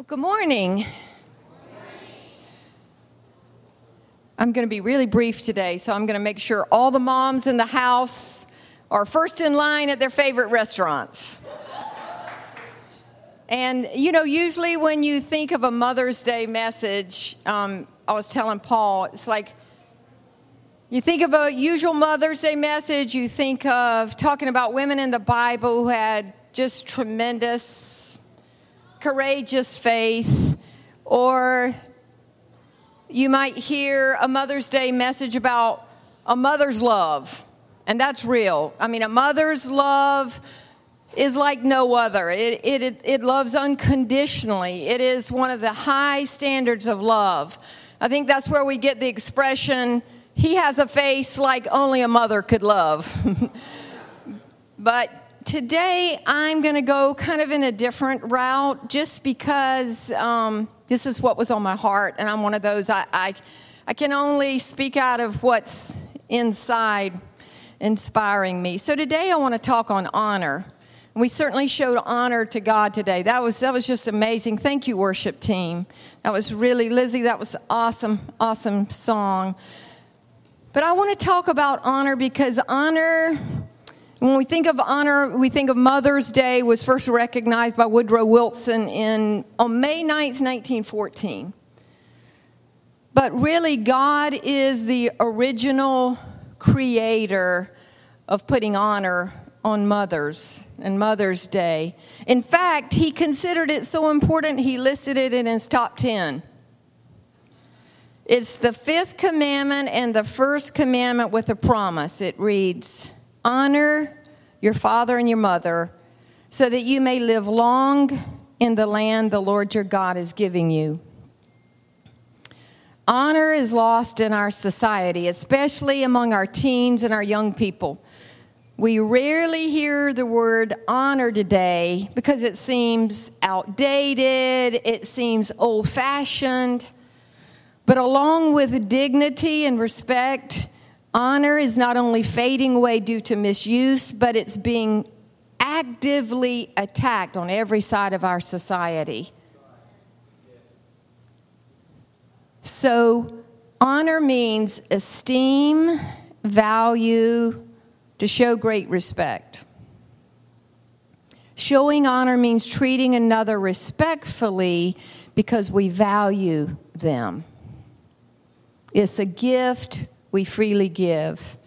Well, good morning. I'm going to be really brief today, so I'm going to make sure all the moms in the house are first in line at their favorite restaurants. And, you know, usually when you think of a Mother's Day message, um, I was telling Paul, it's like you think of a usual Mother's Day message, you think of talking about women in the Bible who had just tremendous courageous faith, or you might hear a Mother's Day message about a mother's love, and that's real. I mean, a mother's love is like no other. It, it, it, loves unconditionally, it is one of the high standards of love. I think that's where we get the expression, he has a face like only a mother could love. but today I'm going to go kind of in a different route just because um, this is what was on my heart, and I'm one of those, I, I, I can only speak out of what's inside inspiring me. So today I want to talk on honor. We certainly showed honor to God today. That was that was just amazing. Thank you, worship team. That was really Lizzie. That was awesome, awesome song. But I want to talk about honor because honor when we think of honor, we think of Mother's Day was first recognized by Woodrow Wilson in, on May 9th, 1914. But really, God is the original creator of putting honor on mothers and Mother's Day. In fact, he considered it so important, he listed it in his top 10. It's the fifth commandment and the first commandment with a promise. It reads, Honor your father and your mother, so that you may live long in the land the Lord your God is giving you. Honor is lost in our society, especially among our teens and our young people. We rarely hear the word honor today because it seems outdated, it seems old fashioned. But along with dignity and respect, Honor is not only fading away due to misuse, but it's being actively attacked on every side of our society. So, honor means esteem, value, to show great respect. Showing honor means treating another respectfully because we value them. It's a gift we freely give.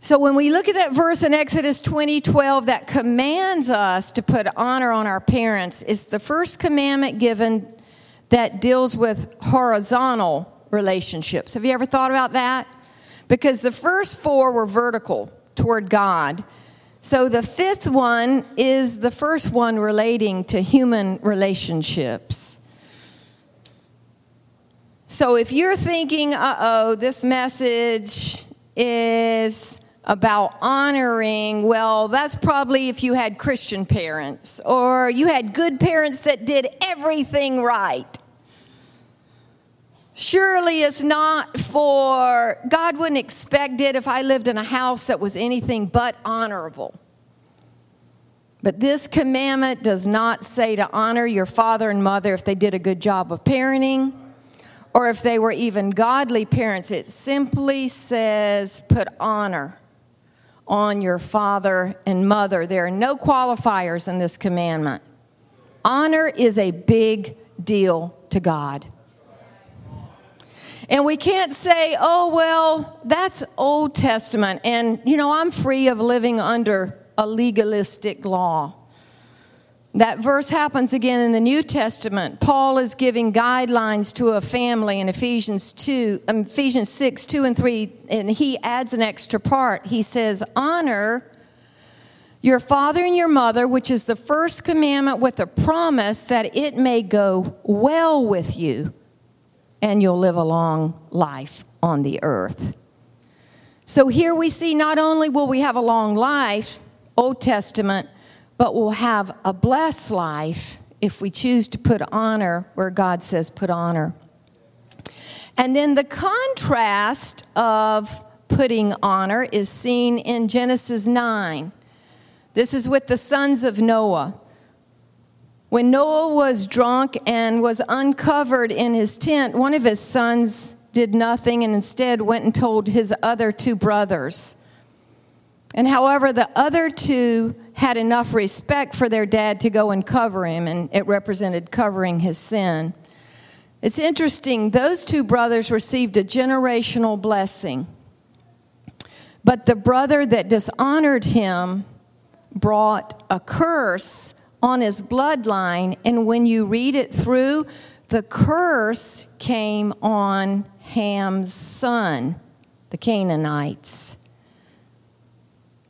So when we look at that verse in Exodus 20 12 that commands us to put honor on our parents, it's the first commandment given that deals with horizontal relationships. Have you ever thought about that? Because the first four were vertical toward God. So the fifth one is the first one relating to human relationships. So if you're thinking, uh oh, this message is about honoring, well, that's probably if you had Christian parents or you had good parents that did everything right. Surely it's not for, God wouldn't expect it if I lived in a house that was anything but honorable. But this commandment does not say to honor your father and mother if they did a good job of parenting or if they were even godly parents, it simply says put honor on your father and mother. There are no qualifiers in this commandment. Honor is a big deal to God. And we can't say, oh, well, that's Old Testament, and, you know, I'm free of living under a legalistic law. That verse happens again in the New Testament. Paul is giving guidelines to a family in Ephesians 2, um, Ephesians 6, 2 and 3, and he adds an extra part. He says, Honor your father and your mother, which is the first commandment with a promise that it may go well with you and you'll live a long life on the earth. So here we see not only will we have a long life, Old Testament, but we'll have a blessed life if we choose to put honor where God says put honor. And then the contrast of putting honor is seen in Genesis 9. This is with the sons of Noah. When Noah was drunk and was uncovered in his tent, one of his sons did nothing and instead went and told his other two brothers. And however, the other two had enough respect for their dad to go and cover him, and it represented covering his sin. It's interesting, those two brothers received a generational blessing. But the brother that dishonored him brought a curse on his bloodline. And when you read it through, the curse came on Ham's son, the Canaanites.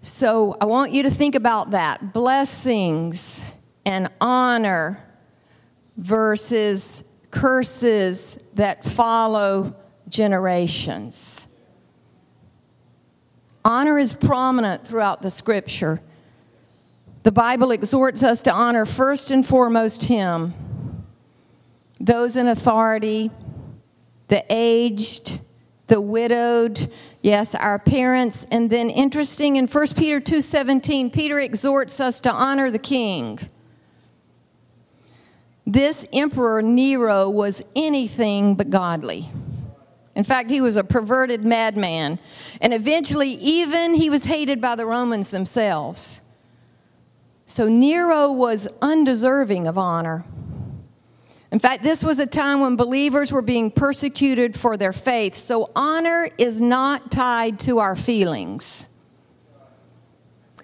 So I want you to think about that blessings and honor versus curses that follow generations. Honor is prominent throughout the scripture. The Bible exhorts us to honor first and foremost Him, those in authority, the aged, the widowed, yes, our parents. And then interesting in 1 Peter 2:17, Peter exhorts us to honor the king. This emperor Nero was anything but godly. In fact, he was a perverted madman. And eventually, even he was hated by the Romans themselves. So Nero was undeserving of honor. In fact, this was a time when believers were being persecuted for their faith. So honor is not tied to our feelings.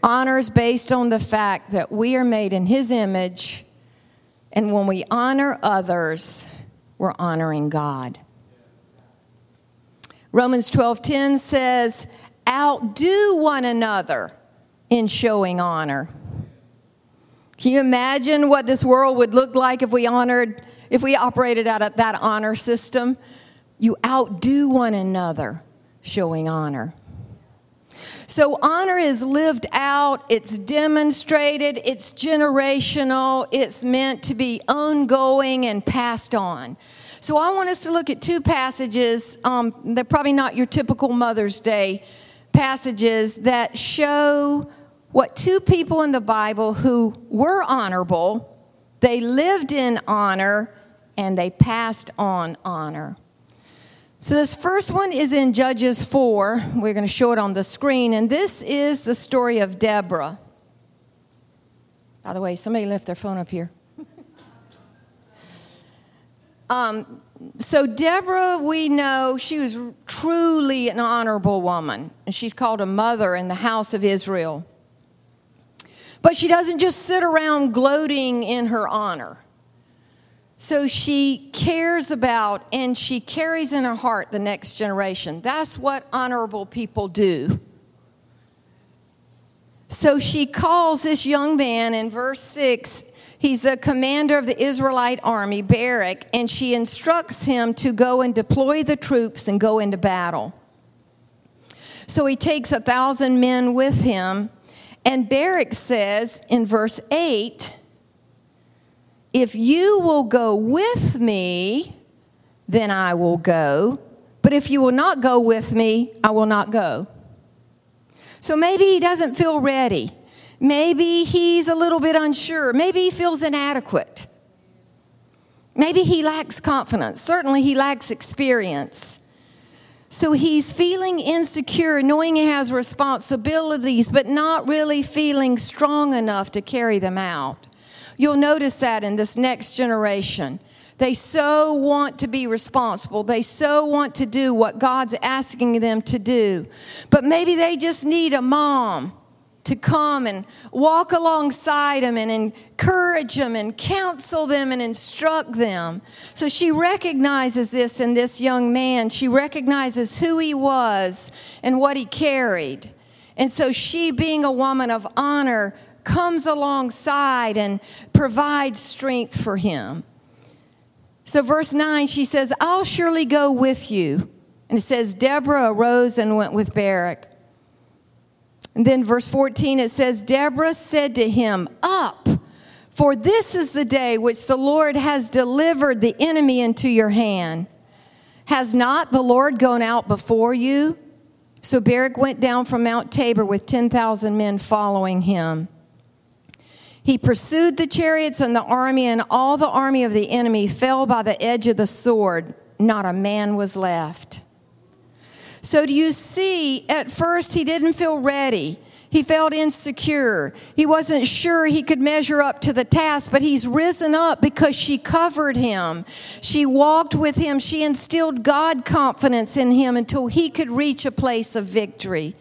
Honor is based on the fact that we are made in his image, and when we honor others, we're honoring God. Romans 12:10 says, "Outdo one another in showing honor." Can you imagine what this world would look like if we honored, if we operated out of that honor system? You outdo one another showing honor. So, honor is lived out, it's demonstrated, it's generational, it's meant to be ongoing and passed on. So, I want us to look at two passages. Um, they're probably not your typical Mother's Day passages that show what two people in the Bible who were honorable, they lived in honor, and they passed on honor. So, this first one is in Judges 4. We're going to show it on the screen. And this is the story of Deborah. By the way, somebody left their phone up here. um, so, Deborah, we know she was truly an honorable woman. And she's called a mother in the house of Israel. But she doesn't just sit around gloating in her honor. So she cares about and she carries in her heart the next generation. That's what honorable people do. So she calls this young man in verse 6. He's the commander of the Israelite army, Barak, and she instructs him to go and deploy the troops and go into battle. So he takes a thousand men with him and Barak says in verse 8, If you will go with me, then I will go. But if you will not go with me, I will not go. So maybe he doesn't feel ready. Maybe he's a little bit unsure. Maybe he feels inadequate. Maybe he lacks confidence. Certainly, he lacks experience. So he's feeling insecure, knowing he has responsibilities, but not really feeling strong enough to carry them out. You'll notice that in this next generation. They so want to be responsible. They so want to do what God's asking them to do. But maybe they just need a mom to come and walk alongside them and encourage them and counsel them and instruct them. So she recognizes this in this young man. She recognizes who he was and what he carried. And so she, being a woman of honor, comes alongside and provides strength for him. So, verse 9, she says, I'll surely go with you. And it says, Deborah arose and went with Barak. And then verse 14 it says, Deborah said to him, Up, for this is the day which the Lord has delivered the enemy into your hand. Has not the Lord gone out before you? So Barak went down from Mount Tabor with 10,000 men following him. He pursued the chariots and the army, and all the army of the enemy fell by the edge of the sword. Not a man was left. So, do you see, at first he didn't feel ready. He felt insecure. He wasn't sure he could measure up to the task, but he's risen up because she covered him. She walked with him. She instilled God confidence in him until he could reach a place of victory.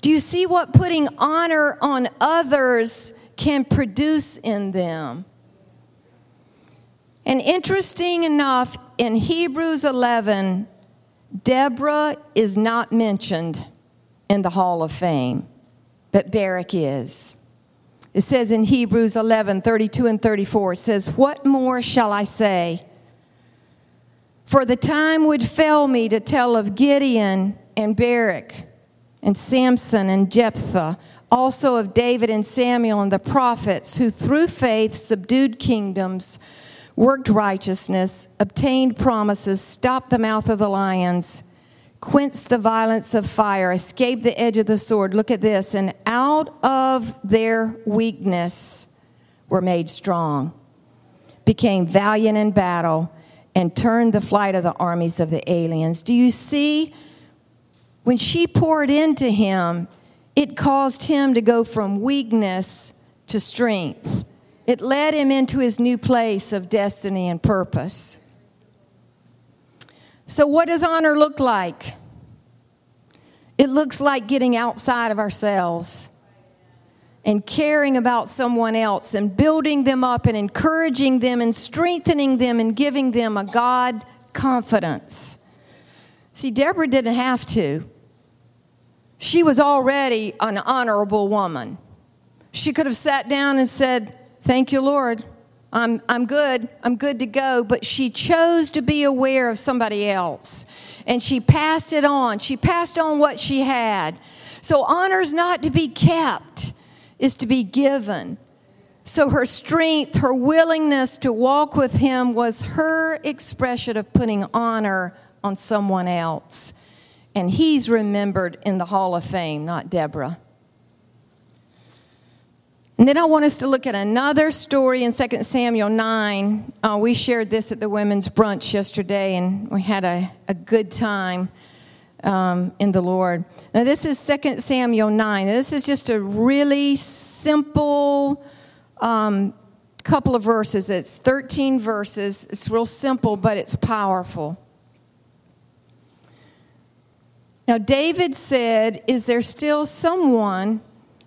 Do you see what putting honor on others can produce in them? And interesting enough, in Hebrews 11, Deborah is not mentioned in the Hall of Fame but Barak is. It says in Hebrews 11 32 and 34, it says, What more shall I say? For the time would fail me to tell of Gideon and Barak and Samson and Jephthah, also of David and Samuel and the prophets, who through faith subdued kingdoms, worked righteousness, obtained promises, stopped the mouth of the lions quenched the violence of fire, escaped the edge of the sword. Look at this. And out of their weakness were made strong, became valiant in battle, and turned the flight of the armies of the aliens. Do you see? When she poured into him, it caused him to go from weakness to strength. It led him into his new place of destiny and purpose. So, what does honor look like? It looks like getting outside of ourselves and caring about someone else and building them up and encouraging them and strengthening them and giving them a God confidence. See, Deborah didn't have to. She was already an honorable woman. She could have sat down and said, Thank you, Lord. I'm, I'm good. I'm good to go. But she chose to be aware of somebody else. And she passed it on. She passed on what she had. So honor's not to be kept, is to be given. So her strength, her willingness to walk with him was her expression of putting honor on someone else. And he's remembered in the Hall of Fame, not Deborah. And then I want us to look at another story in 2 Samuel 9. Uh, we shared this at the women's brunch yesterday, and we had a, a good time um, in the Lord. Now, this is 2 Samuel 9. This is just a really simple um, couple of verses. It's 13 verses. It's real simple, but it's powerful. Now, David said, Is there still someone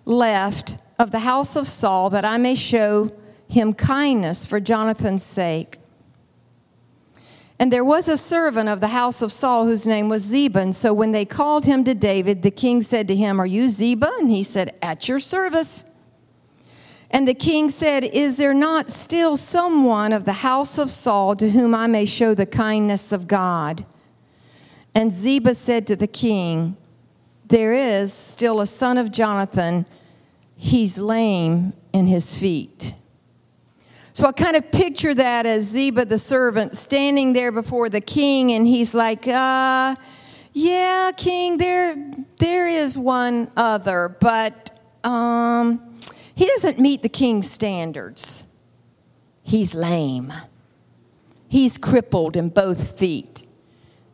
left? Of the house of Saul that I may show him kindness for Jonathan's sake. And there was a servant of the house of Saul whose name was Ziba. And so when they called him to David, the king said to him, Are you Ziba? And he said, At your service. And the king said, Is there not still someone of the house of Saul to whom I may show the kindness of God? And Ziba said to the king, There is still a son of Jonathan he's lame in his feet. So I kind of picture that as Ziba the servant standing there before the king, and he's like, uh, yeah, king, there, there is one other, but um, he doesn't meet the king's standards. He's lame. He's crippled in both feet.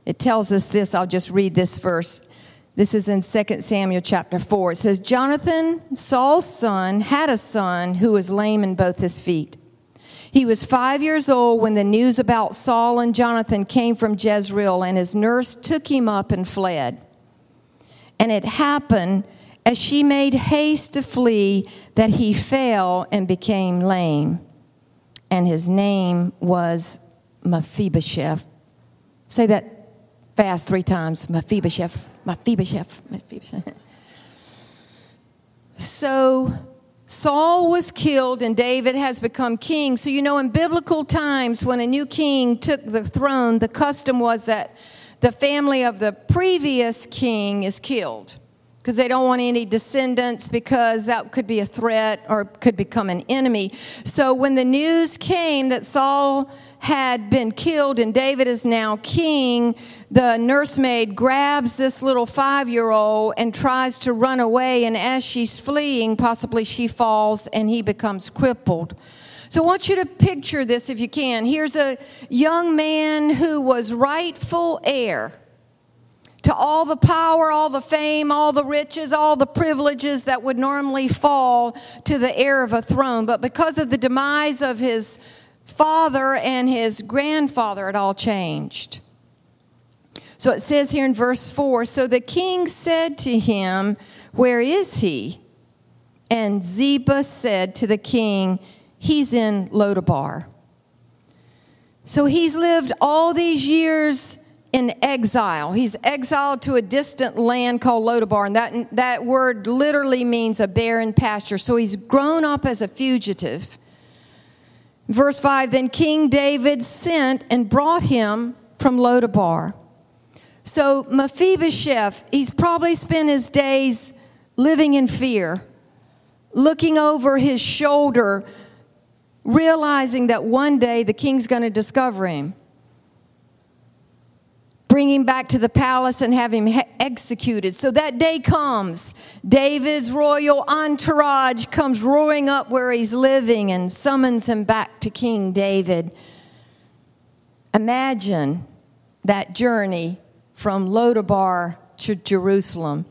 It tells us this. I'll just read this verse. This is in 2 Samuel chapter 4. It says, Jonathan, Saul's son, had a son who was lame in both his feet. He was five years old when the news about Saul and Jonathan came from Jezreel, and his nurse took him up and fled. And it happened as she made haste to flee that he fell and became lame. And his name was Mephibosheth. Say that fast three times Mephibosheth, Mephibosheth, Mephibosheth. So Saul was killed and David has become king. So, you know, in biblical times, when a new king took the throne, the custom was that the family of the previous king is killed because they don't want any descendants because that could be a threat or could become an enemy. So, when the news came that Saul had been killed and David is now king, the nursemaid grabs this little five year old and tries to run away. And as she's fleeing, possibly she falls and he becomes crippled. So I want you to picture this if you can. Here's a young man who was rightful heir to all the power, all the fame, all the riches, all the privileges that would normally fall to the heir of a throne. But because of the demise of his father and his grandfather, it all changed. So it says here in verse 4 So the king said to him, Where is he? And Ziba said to the king, He's in Lodabar. So he's lived all these years in exile. He's exiled to a distant land called Lodabar, and that, that word literally means a barren pasture. So he's grown up as a fugitive. Verse 5 Then King David sent and brought him from Lodabar. So Mephibosheth, he's probably spent his days living in fear, looking over his shoulder, realizing that one day the king's going to discover him bring him back to the palace and have him executed. So that day comes. David's royal entourage comes roaring up where he's living and summons him back to King David. Imagine that journey from Lodabar to Jerusalem.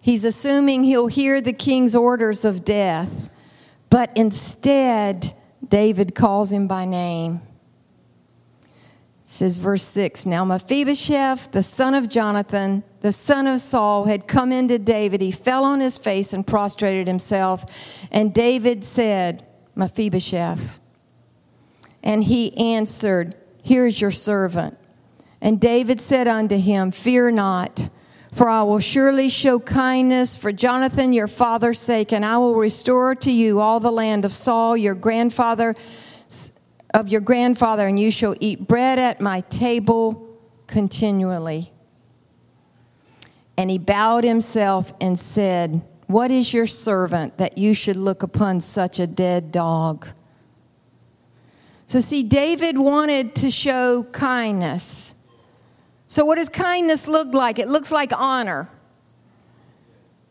He's assuming he'll hear the king's orders of death, but instead, David calls him by name says verse 6 Now Mephibosheth, the son of Jonathan, the son of Saul, had come into David. He fell on his face and prostrated himself. And David said, Mephibosheth. And he answered, Here is your servant. And David said unto him, Fear not, for I will surely show kindness for Jonathan your father's sake, and I will restore to you all the land of Saul your grandfather of your grandfather, and you shall eat bread at my table continually. And he bowed himself and said, What is your servant that you should look upon such a dead dog? So, see, David wanted to show kindness. So, what does kindness look like? It looks like honor.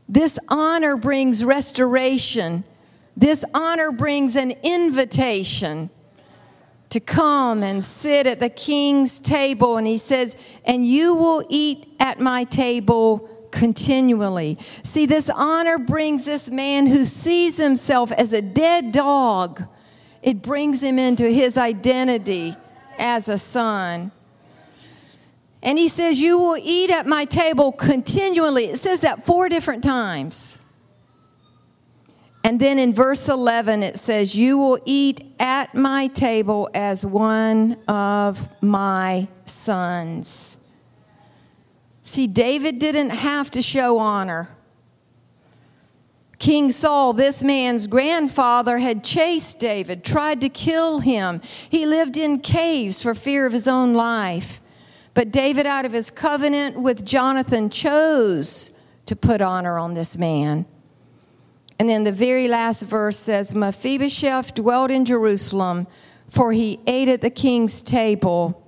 This honor brings restoration. This honor brings an invitation to come and sit at the king's table. And he says, And you will eat at my table continually. See, this honor brings this man who sees himself as a dead dog, it brings him into his identity as a son. And he says, You will eat at my table continually. It says that four different times. And then in verse 11, it says, You will eat at my table as one of my sons. See, David didn't have to show honor. King Saul, this man's grandfather, had chased David, tried to kill him. He lived in caves for fear of his own life. But David, out of his covenant with Jonathan, chose to put honor on this man. And then the very last verse says Mephibosheth dwelt in Jerusalem, for he ate at the king's table.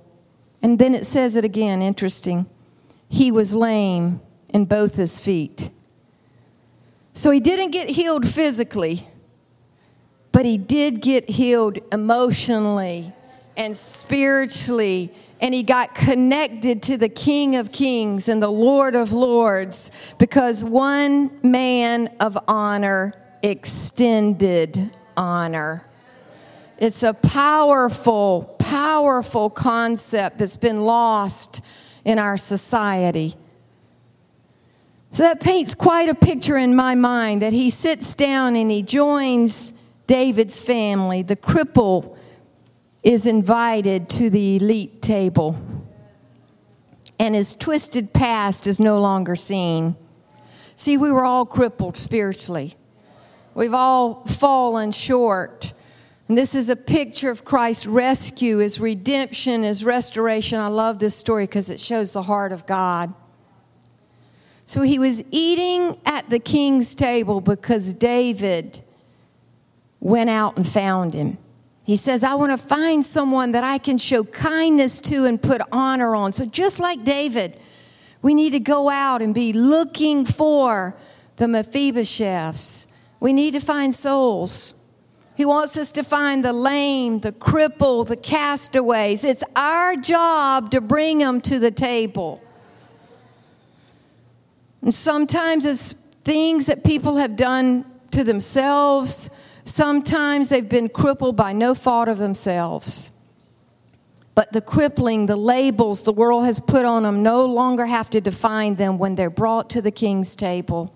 And then it says it again, interesting. He was lame in both his feet. So he didn't get healed physically, but he did get healed emotionally and spiritually and he got connected to the King of Kings and the Lord of Lords because one man of honor extended honor. It's a powerful, powerful concept that's been lost in our society. So that paints quite a picture in my mind that he sits down and he joins David's family, the cripple is invited to the elite table, and his twisted past is no longer seen. See, we were all crippled spiritually, we've all fallen short. And this is a picture of Christ's rescue, his redemption, his restoration. I love this story because it shows the heart of God. So he was eating at the king's table because David went out and found him. He says, I want to find someone that I can show kindness to and put honor on. So, just like David, we need to go out and be looking for the Mephibosheths. We need to find souls. He wants us to find the lame, the crippled, the castaways. It's our job to bring them to the table. And sometimes it's things that people have done to themselves. Sometimes they've been crippled by no fault of themselves. But the crippling, the labels the world has put on them no longer have to define them when they're brought to the king's table.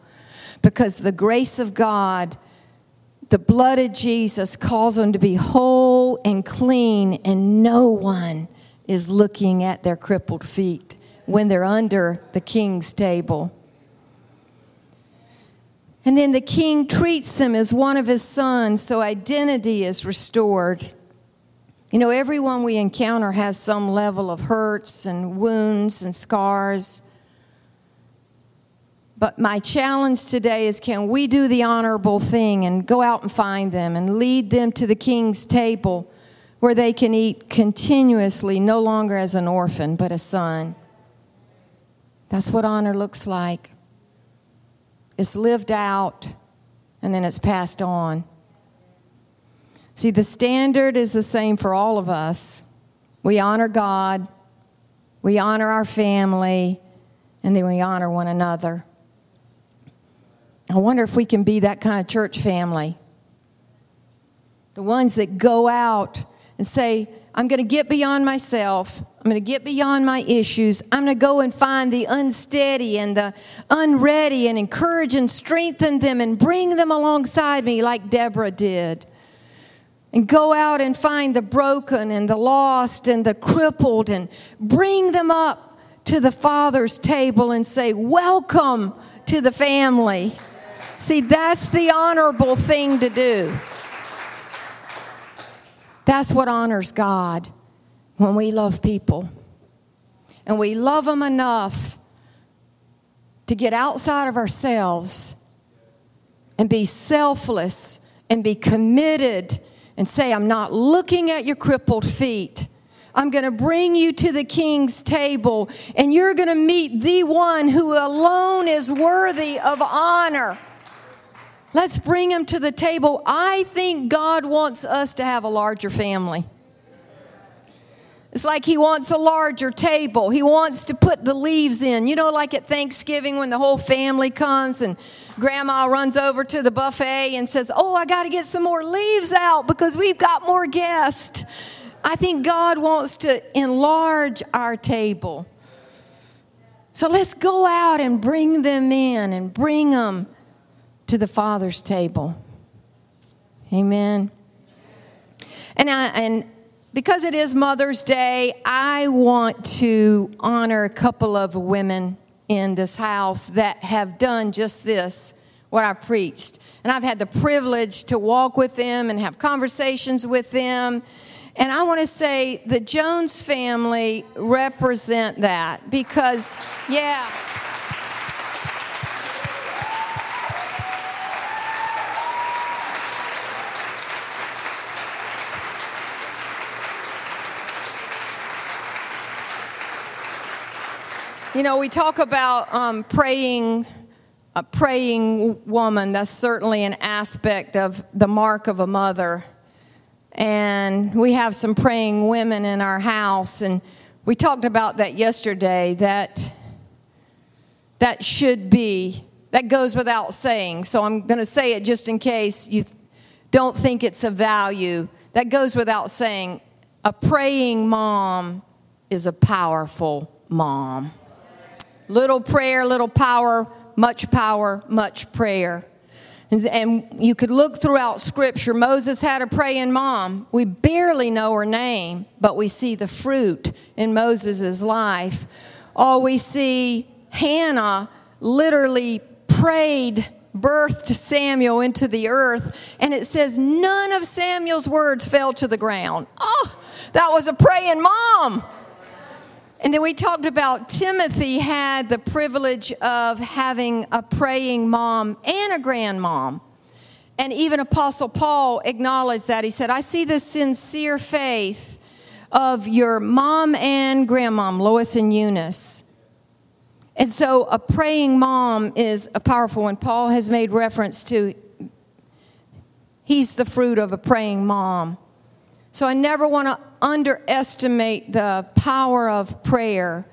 Because the grace of God the blood of Jesus calls them to be whole and clean, and no one is looking at their crippled feet when they're under the king's table. And then the king treats them as one of his sons, so identity is restored. You know, everyone we encounter has some level of hurts and wounds and scars. But my challenge today is can we do the honorable thing and go out and find them and lead them to the king's table where they can eat continuously, no longer as an orphan, but a son? That's what honor looks like. It's lived out and then it's passed on. See, the standard is the same for all of us. We honor God, we honor our family, and then we honor one another. I wonder if we can be that kind of church family. The ones that go out and say, I'm going to get beyond myself. I'm going to get beyond my issues. I'm going to go and find the unsteady and the unready and encourage and strengthen them and bring them alongside me like Deborah did. And go out and find the broken and the lost and the crippled and bring them up to the Father's table and say, Welcome to the family. See, that's the honorable thing to do. That's what honors God when we love people. And we love them enough to get outside of ourselves and be selfless and be committed and say, I'm not looking at your crippled feet. I'm going to bring you to the king's table, and you're going to meet the one who alone is worthy of honor. Let's bring them to the table. I think God wants us to have a larger family. It's like He wants a larger table. He wants to put the leaves in. You know, like at Thanksgiving when the whole family comes and grandma runs over to the buffet and says, Oh, I got to get some more leaves out because we've got more guests. I think God wants to enlarge our table. So let's go out and bring them in and bring them to the Father's table. Amen. And I, and because it is Mother's Day, I want to honor a couple of women in this house that have done just this, what I preached. And I've had the privilege to walk with them and have conversations with them. And I want to say the Jones family represent that because, yeah. You know, we talk about um, praying, a praying woman. That's certainly an aspect of the mark of a mother. And we have some praying women in our house. And we talked about that yesterday, that that should be, that goes without saying. So I'm going to say it just in case you don't think it's a value. That goes without saying. A praying mom is a powerful mom. Little prayer, little power, much power, much prayer. And you could look throughout Scripture. Moses had a praying mom. We barely know her name, but we see the fruit in Moses' life. Oh, we see Hannah literally prayed, birthed Samuel into the earth, and it says none of Samuel's words fell to the ground. Oh, that was a praying mom. And then we talked about Timothy had the privilege of having a praying mom and a grandmom. And even Apostle Paul acknowledged that. He said, I see the sincere faith of your mom and grandmom, Lois and Eunice. And so a praying mom is a powerful one. Paul has made reference to he's the fruit of a praying mom. So I never want to underestimate the power of prayer.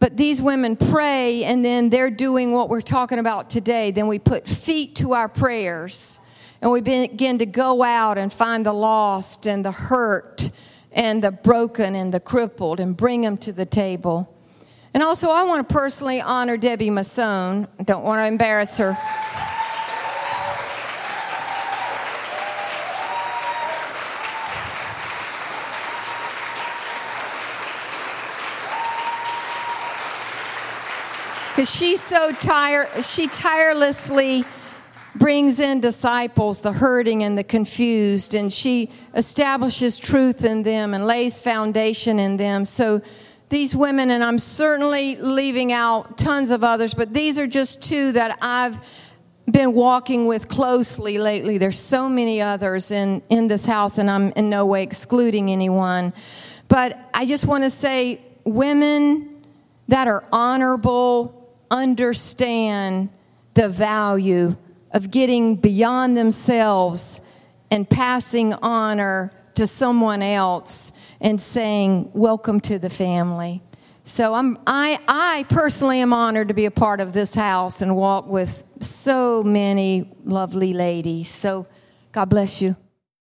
But these women pray, and then they're doing what we're talking about today. Then we put feet to our prayers, and we begin to go out and find the lost and the hurt and the broken and the crippled and bring them to the table. And also, I want to personally honor Debbie Masson. I don't want to embarrass her. Because she's so tired she tirelessly brings in disciples the hurting and the confused and she establishes truth in them and lays foundation in them. So these women and i'm certainly leaving out tons of others but these are just two that i've been walking with closely lately. There's so many others in, in this house and i'm in no way excluding anyone. But i just want to say women that are honorable understand the value of getting beyond themselves and passing honor to someone else and saying, Welcome to the family. So I'm, I, I personally am honored to be a part of this house and walk with so many lovely ladies. So God bless you.